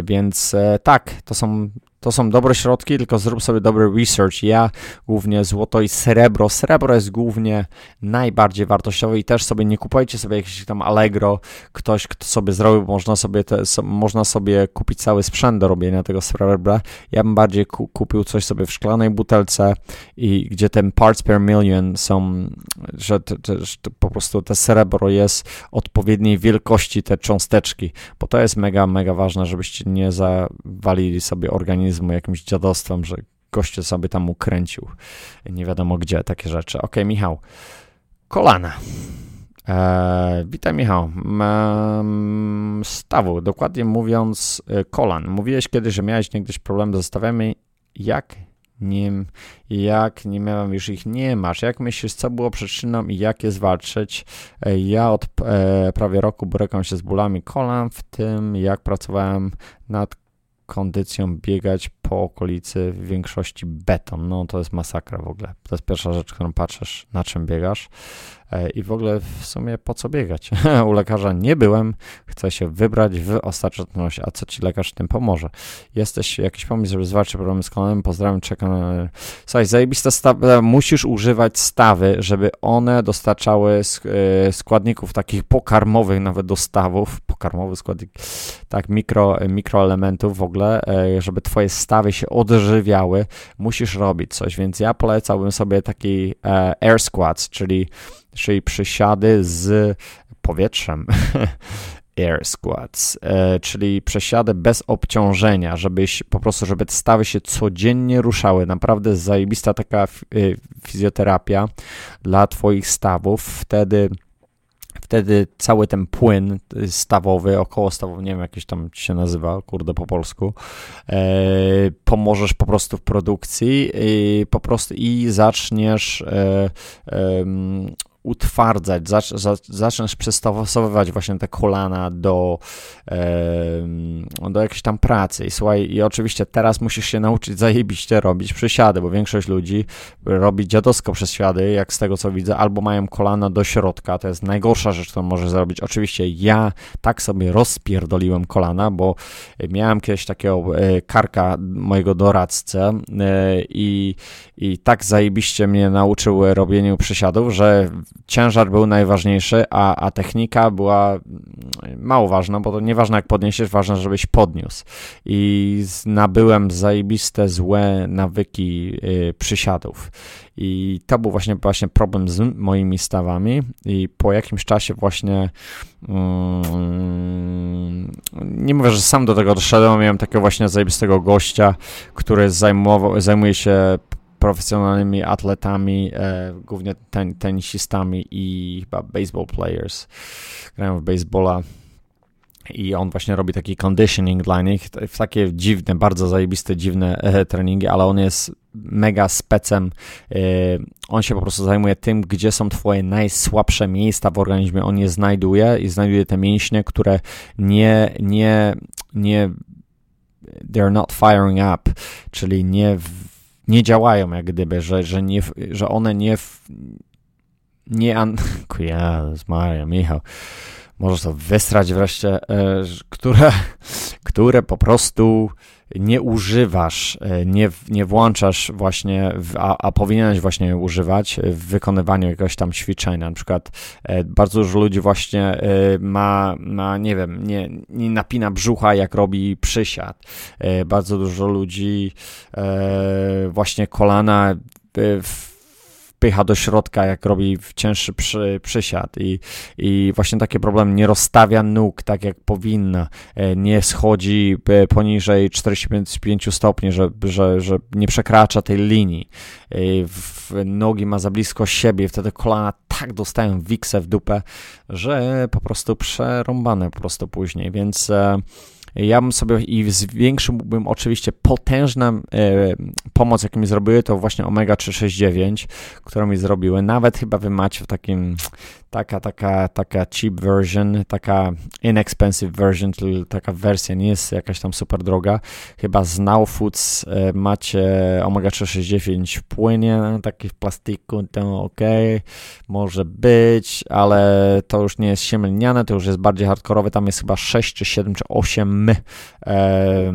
więc tak, to są to są dobre środki, tylko zrób sobie dobry research. Ja głównie złoto i srebro. Srebro jest głównie najbardziej wartościowe i też sobie nie kupujcie sobie jakieś tam Allegro, ktoś kto sobie zrobił, można sobie, te, so, można sobie kupić cały sprzęt do robienia tego srebra. Ja bym bardziej ku, kupił coś sobie w szklanej butelce i gdzie ten parts per million są, że, te, te, że po prostu te srebro jest odpowiedniej wielkości, te cząsteczki, bo to jest mega, mega ważne, żebyście nie zawalili sobie organizmu satanizmu, jakimś dziadostwem, że goście sobie tam ukręcił. Nie wiadomo gdzie, takie rzeczy. Ok, Michał. Kolana. Eee, witaj Michał. Eee, stawu, dokładnie mówiąc e, kolan. Mówiłeś kiedyś, że miałeś niegdyś problem ze stawami. Jak nie, jak nie miałem już ich, nie masz. Jak myślisz, co było przyczyną i jak je zwalczyć? E, ja od e, prawie roku borykam się z bólami kolan, w tym jak pracowałem nad kondycją biegać po okolicy w większości beton. No to jest masakra w ogóle. To jest pierwsza rzecz, którą patrzysz, na czym biegasz. E, i w ogóle w sumie po co biegać? U lekarza nie byłem, chcę się wybrać w ostateczność, a co ci lekarz tym pomoże? Jesteś jakiś pomysł, żeby zwalczyć problemy z kolanem? Pozdrawiam, czekam na... Słuchaj, zajebiste stawy, musisz używać stawy, żeby one dostarczały e, składników takich pokarmowych, nawet dostawów, pokarmowy składnik, tak, mikro, mikroelementów w ogóle, e, żeby twoje stawy się odżywiały, musisz robić coś, więc ja polecałbym sobie taki air squats, czyli, czyli przysiady z powietrzem. Air squats, e, czyli przesiady bez obciążenia, żebyś po prostu, żeby stawy się codziennie ruszały. Naprawdę zajebista taka e, fizjoterapia dla Twoich stawów. Wtedy wtedy cały ten płyn stawowy, około stawowy, nie wiem, jakiś tam się nazywa, kurde po polsku, e, pomożesz po prostu w produkcji i po prostu i zaczniesz e, e, utwardzać, zacz, zaczniesz przystosowywać właśnie te kolana do, do jakiejś tam pracy. I słuchaj, i oczywiście teraz musisz się nauczyć zajebiście robić przysiady, bo większość ludzi robi dziadowsko przysiady, jak z tego co widzę, albo mają kolana do środka, to jest najgorsza rzecz, którą możesz zrobić. Oczywiście ja tak sobie rozpierdoliłem kolana, bo miałem kiedyś takiego e, karka mojego doradcę e, i, i tak zajebiście mnie nauczył robieniu przysiadów, że ciężar był najważniejszy, a, a technika była mm, mało ważna, bo to nieważne jak podniesiesz, ważne, żebyś podniósł. I nabyłem zajebiste, złe nawyki y, przysiadów. I to był właśnie, właśnie problem z moimi stawami i po jakimś czasie właśnie mm, nie mówię, że sam do tego doszedłem, miałem takiego właśnie zajebistego gościa, który zajmował, zajmuje się profesjonalnymi atletami, e, głównie ten, tenisistami i chyba baseball players. Grają w baseballa i on właśnie robi taki conditioning dla nich, w takie dziwne, bardzo zajebiste, dziwne e, treningi, ale on jest mega specem. E, on się po prostu zajmuje tym, gdzie są twoje najsłabsze miejsca w organizmie. On je znajduje i znajduje te mięśnie, które nie, nie, nie they're not firing up, czyli nie nie działają jak gdyby, że, że, nie, że one nie nie an... Jezus Maria, Michał, możesz to wysrać wreszcie, e, które, które po prostu nie używasz, e, nie, nie włączasz właśnie, w, a, a powinieneś właśnie używać w wykonywaniu jakiegoś tam ćwiczenia. Na przykład e, bardzo dużo ludzi właśnie e, ma, ma nie wiem, nie, nie napina brzucha, jak robi przysiad. Bardzo dużo ludzi właśnie kolana w wpycha do środka, jak robi cięższy przy, przysiad. I, i właśnie taki problem nie rozstawia nóg tak jak powinna, e, nie schodzi e, poniżej 45 stopni, że, że, że nie przekracza tej linii, e, nogi ma za blisko siebie, wtedy kolana tak dostają wiksę w dupę, że po prostu przerąbane po prostu później, więc ja bym sobie i zwiększyłbym oczywiście potężna e, pomoc, jaką mi zrobiły, to właśnie Omega 369, którą mi zrobiły. Nawet chyba wy macie w takim taka, taka, taka cheap version, taka inexpensive version, czyli taka wersja nie jest jakaś tam super droga. Chyba z Now Foods e, macie omega 369 w płynie, taki w plastiku, to ok, może być, ale to już nie jest siemielniane, to już jest bardziej hardkorowe, tam jest chyba 6 czy 7 czy 8 e,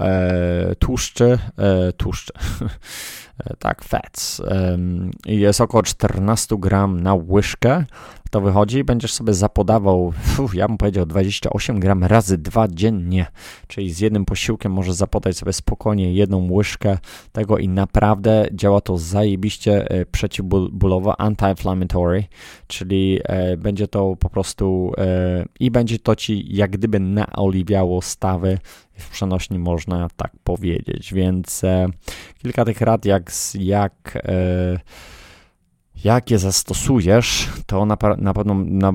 e, tłuszczy, e, E, tak, fats. Jest około 14 gram na łyżkę. To wychodzi, będziesz sobie zapodawał, uf, ja bym powiedział 28 gram razy dwa dziennie, czyli z jednym posiłkiem możesz zapodać sobie spokojnie jedną łyżkę tego i naprawdę działa to zajebiście e, przeciwbólowo, anti-inflammatory, czyli e, będzie to po prostu i będzie to ci jak gdyby naoliwiało stawy, w przenośni można tak powiedzieć, więc e, kilka tych rad, jak, jak, e, jak je zastosujesz, to na, na, pewno, na,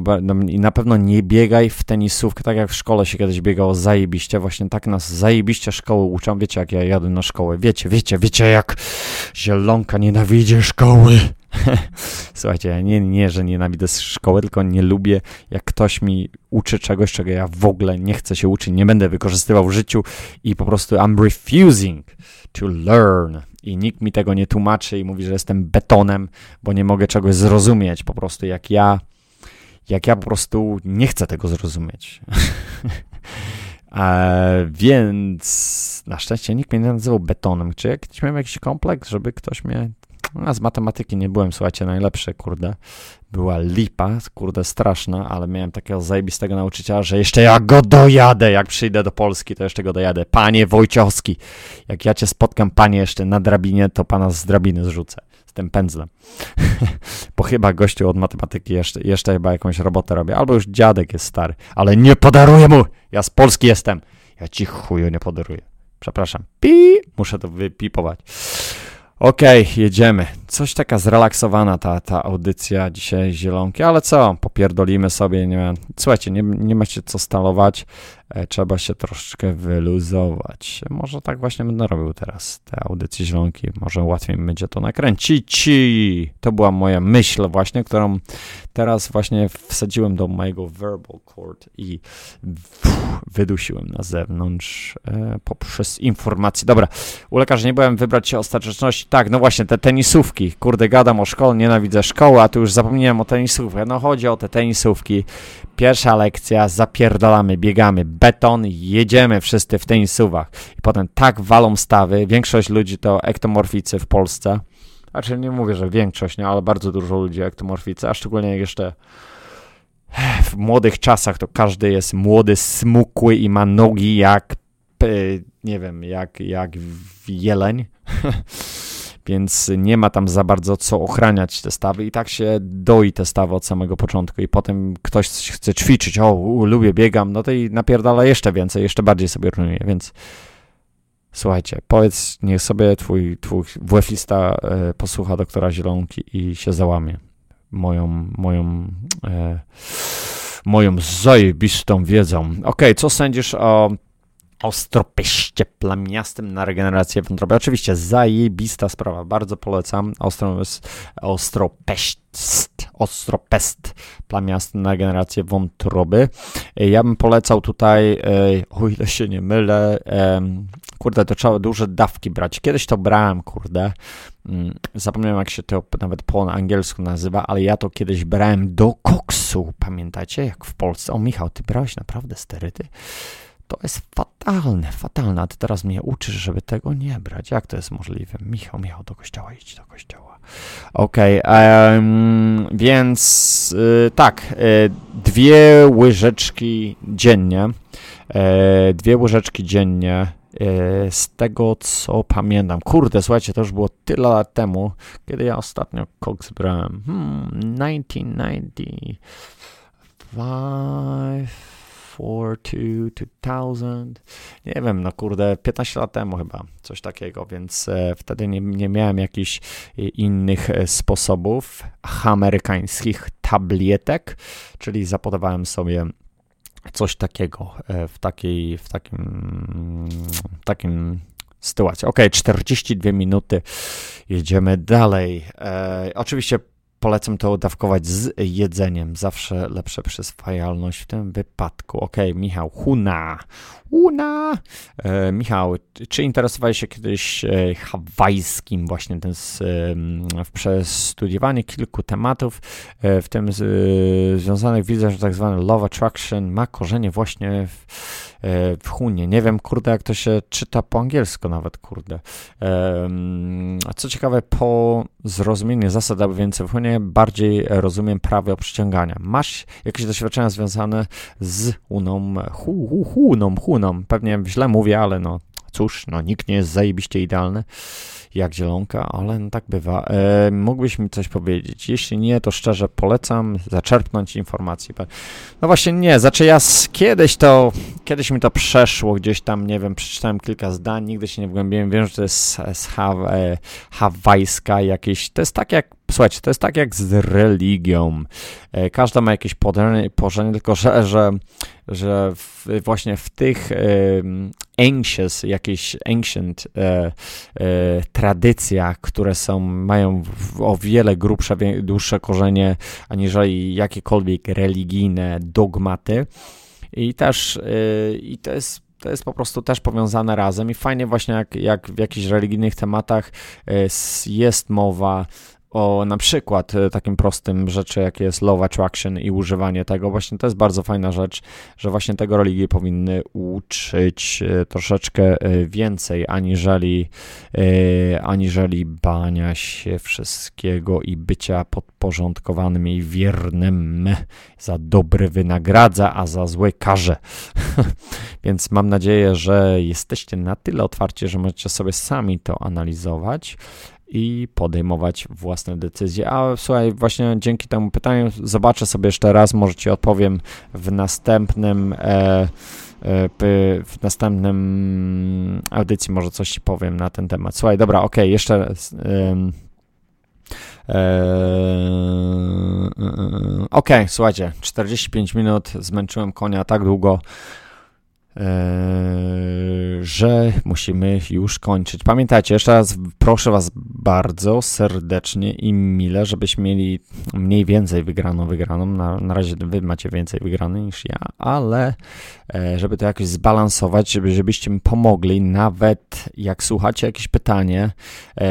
na pewno nie biegaj w tenisówkę, tak jak w szkole się kiedyś biegało zajebiście, właśnie tak nas zajebiście szkoły uczą, wiecie jak ja jadę na szkołę, wiecie, wiecie, wiecie jak zielonka nienawidzi szkoły. Słuchajcie, nie, nie, że nienawidzę szkoły, tylko nie lubię, jak ktoś mi uczy czegoś, czego ja w ogóle nie chcę się uczyć, nie będę wykorzystywał w życiu i po prostu I'm refusing to learn. I nikt mi tego nie tłumaczy i mówi, że jestem betonem, bo nie mogę czegoś zrozumieć po prostu jak ja, jak ja po prostu nie chcę tego zrozumieć. Więc na szczęście nikt mnie nie nazywał betonem. Czy jakiś miałem jakiś kompleks, żeby ktoś mnie a z matematyki nie byłem, słuchajcie, najlepszy, kurde. Była lipa, kurde, straszna, ale miałem takiego zajebistego nauczyciela, że jeszcze ja go dojadę, jak przyjdę do Polski, to jeszcze go dojadę. Panie Wojciowski, jak ja cię spotkam, panie, jeszcze na drabinie, to pana z drabiny zrzucę, z tym pędzlem. Bo chyba gościu od matematyki jeszcze, jeszcze chyba jakąś robotę robię, albo już dziadek jest stary, ale nie podaruję mu, ja z Polski jestem. Ja ci chuju nie podaruję. Przepraszam. Pi, muszę to wypipować. Okej, okay, jedziemy. Coś taka zrelaksowana ta, ta audycja dzisiaj zielonki, ale co, popierdolimy sobie, nie Słuchajcie, nie, nie macie co stalować, trzeba się troszeczkę wyluzować. Może tak właśnie będę robił teraz, te audycje zielonki, może łatwiej mi będzie to nakręcić. To była moja myśl właśnie, którą teraz właśnie wsadziłem do mojego verbal cord i wydusiłem na zewnątrz e, poprzez informacje. Dobra, u nie byłem wybrać się ostateczności. Tak, no właśnie, te tenisówki. Kurde, gadam o szkole, nienawidzę szkoły, a tu już zapomniałem o tenisówkach. No chodzi o te tenisówki. Pierwsza lekcja, zapierdalamy, biegamy, beton, jedziemy wszyscy w tenisówach. I potem tak walą stawy. Większość ludzi to ektomorficy w Polsce. Znaczy nie mówię, że większość, nie, ale bardzo dużo ludzi ektomorficy, a szczególnie jeszcze w młodych czasach to każdy jest młody, smukły i ma nogi jak, nie wiem, jak, jak jeleń. Więc nie ma tam za bardzo co ochraniać te stawy i tak się doi te stawy od samego początku i potem ktoś chce ćwiczyć, o, u, lubię, biegam, no to i napierdala jeszcze więcej, jeszcze bardziej sobie rujuje, więc słuchajcie, powiedz, niech sobie twój, twój WF-lista e, posłucha doktora Zielonki i się załamie moją, moją, e, moją zajebistą wiedzą. Ok, co sądzisz o ostropyście plamiastym na regenerację wątroby. Oczywiście zajebista sprawa, bardzo polecam. Ostro, ostropest, ostropest plamiasty na regenerację wątroby. Ja bym polecał tutaj, e, o ile się nie mylę, kurde, to trzeba duże dawki brać. Kiedyś to brałem, kurde. Mm, zapomniałem, jak się to nawet po angielsku nazywa, ale ja to kiedyś brałem do koksu. Pamiętacie, jak w Polsce? O, Michał, ty brałeś naprawdę sterydy? To jest fatalne, fatalne. A ty teraz mnie uczysz, żeby tego nie brać. Jak to jest możliwe? Michał, Michał, do kościoła, idź do kościoła. Okej, okay, um, więc y, tak, y, dwie łyżeczki dziennie. Y, dwie łyżeczki dziennie y, z tego co pamiętam. Kurde, słuchajcie, to już było tyle lat temu, kiedy ja ostatnio koks brałem. Hmm, 1995 4 2000, nie wiem, no kurde, 15 lat temu chyba, coś takiego, więc e, wtedy nie, nie miałem jakichś innych e, sposobów amerykańskich tabletek, czyli zapodawałem sobie coś takiego e, w takiej, w takim, takim sytuacji. Ok, 42 minuty, jedziemy dalej. E, oczywiście Polecam to dawkować z jedzeniem. Zawsze lepsza przyswajalność w tym wypadku. Ok, Michał, Huna. Huna. E, Michał, czy interesowałeś się kiedyś e, hawajskim właśnie ten z, e, kilku tematów, e, w tym z, związanych widzę, że tak zwany love attraction ma korzenie właśnie w w Hunie. Nie wiem, kurde, jak to się czyta po angielsku nawet, kurde. A co ciekawe, po zrozumieniu zasad, Hunie, bardziej rozumiem prawo przyciągania. Masz jakieś doświadczenia związane z Huną, hu, hu, Huną, Huną. Pewnie źle mówię, ale no cóż, no nikt nie jest zajebiście idealny jak zielonka, ale no tak bywa. E, mógłbyś mi coś powiedzieć? Jeśli nie, to szczerze polecam zaczerpnąć informacji. No właśnie nie, znaczy ja z, kiedyś to, kiedyś mi to przeszło gdzieś tam, nie wiem, przeczytałem kilka zdań, nigdy się nie wgłębiłem, wiem, że to jest z ha, e, hawajska jakieś, to jest tak jak Słuchajcie, to jest tak jak z religią. E, każda ma jakieś położenie, tylko że, że, że w, właśnie w tych ancient, jakieś ancient e, e, tradycjach, które są, mają o wiele grubsze, dłuższe korzenie aniżeli jakiekolwiek religijne dogmaty. I też, e, i to jest to jest po prostu też powiązane razem i fajnie właśnie jak, jak w jakichś religijnych tematach jest mowa o na przykład e, takim prostym rzeczy, jak jest love attraction i używanie tego, właśnie to jest bardzo fajna rzecz, że właśnie tego religie powinny uczyć e, troszeczkę e, więcej, aniżeli, aniżeli bania się wszystkiego i bycia podporządkowanym i wiernym. Za dobry wynagradza, a za złe karze. Więc mam nadzieję, że jesteście na tyle otwarci, że możecie sobie sami to analizować i podejmować własne decyzje. A słuchaj, właśnie dzięki temu pytaniu zobaczę sobie jeszcze raz, może ci odpowiem w następnym. E, e, w następnym audycji może coś ci powiem na ten temat. Słuchaj, dobra, ok, jeszcze. Um, ok, słuchajcie, 45 minut, zmęczyłem konia tak długo, Eee, że musimy już kończyć. Pamiętajcie, jeszcze raz proszę Was bardzo serdecznie i mile, żebyśmy mieli mniej więcej wygraną, wygraną. Na, na razie Wy macie więcej wygranej niż ja, ale e, żeby to jakoś zbalansować, żeby, żebyście mi pomogli, nawet jak słuchacie jakieś pytanie, e,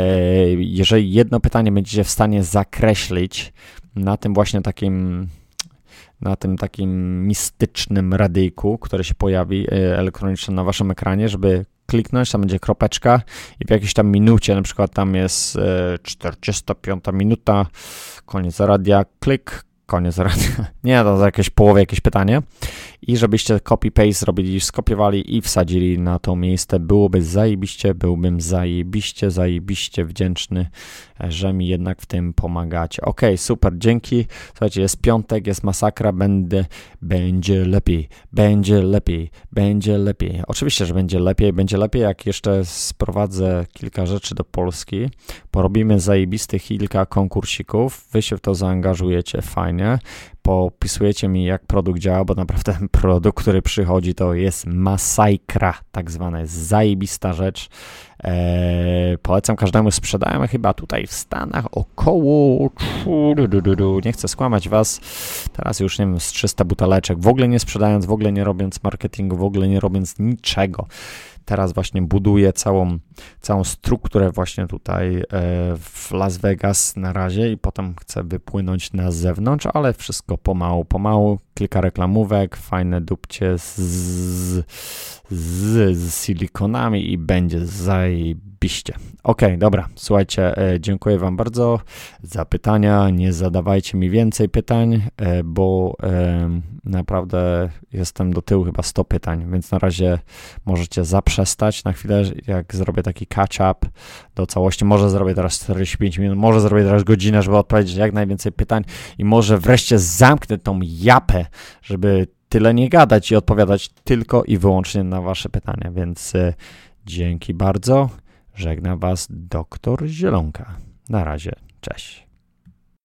jeżeli jedno pytanie będziecie w stanie zakreślić na tym właśnie takim na tym takim mistycznym radyjku, które się pojawi e, elektronicznie na waszym ekranie, żeby kliknąć, tam będzie kropeczka i w jakiejś tam minucie, na przykład tam jest 45 e, minuta, koniec radia, klik, koniec radia. Nie, to za jakieś połowie jakieś pytanie. I żebyście copy-paste zrobili, skopiowali i wsadzili na to miejsce. Byłoby zajebiście, byłbym zajebiście, zajebiście wdzięczny, że mi jednak w tym pomagacie. Ok, super, dzięki. Słuchajcie, jest piątek, jest masakra, będę, będzie lepiej, będzie lepiej, będzie lepiej. Oczywiście, że będzie lepiej, będzie lepiej, jak jeszcze sprowadzę kilka rzeczy do Polski. Porobimy zajebistych kilka konkursików, wy się w to zaangażujecie, fajnie popisujecie mi, jak produkt działa, bo naprawdę produkt, który przychodzi, to jest masajkra, tak zwana, jest zajebista rzecz. Eee, polecam każdemu, sprzedałem chyba tutaj w Stanach około, nie chcę skłamać was, teraz już nie wiem, z 300 buteleczek, w ogóle nie sprzedając, w ogóle nie robiąc marketingu, w ogóle nie robiąc niczego teraz właśnie buduję całą, całą strukturę właśnie tutaj e, w Las Vegas na razie i potem chcę wypłynąć na zewnątrz, ale wszystko pomału, pomału, kilka reklamówek, fajne dupcie z, z, z silikonami i będzie zajebiście. Ok, dobra, słuchajcie, e, dziękuję Wam bardzo za pytania. Nie zadawajcie mi więcej pytań, e, bo e, naprawdę jestem do tyłu chyba 100 pytań, więc na razie możecie zaprzestać na chwilę, jak zrobię taki catch-up do całości. Może zrobię teraz 45 minut, może zrobię teraz godzinę, żeby odpowiedzieć jak najwięcej pytań i może wreszcie zamknę tą japę, żeby tyle nie gadać i odpowiadać tylko i wyłącznie na Wasze pytania. Więc dzięki bardzo. Żegna Was doktor Zielonka. Na razie, cześć.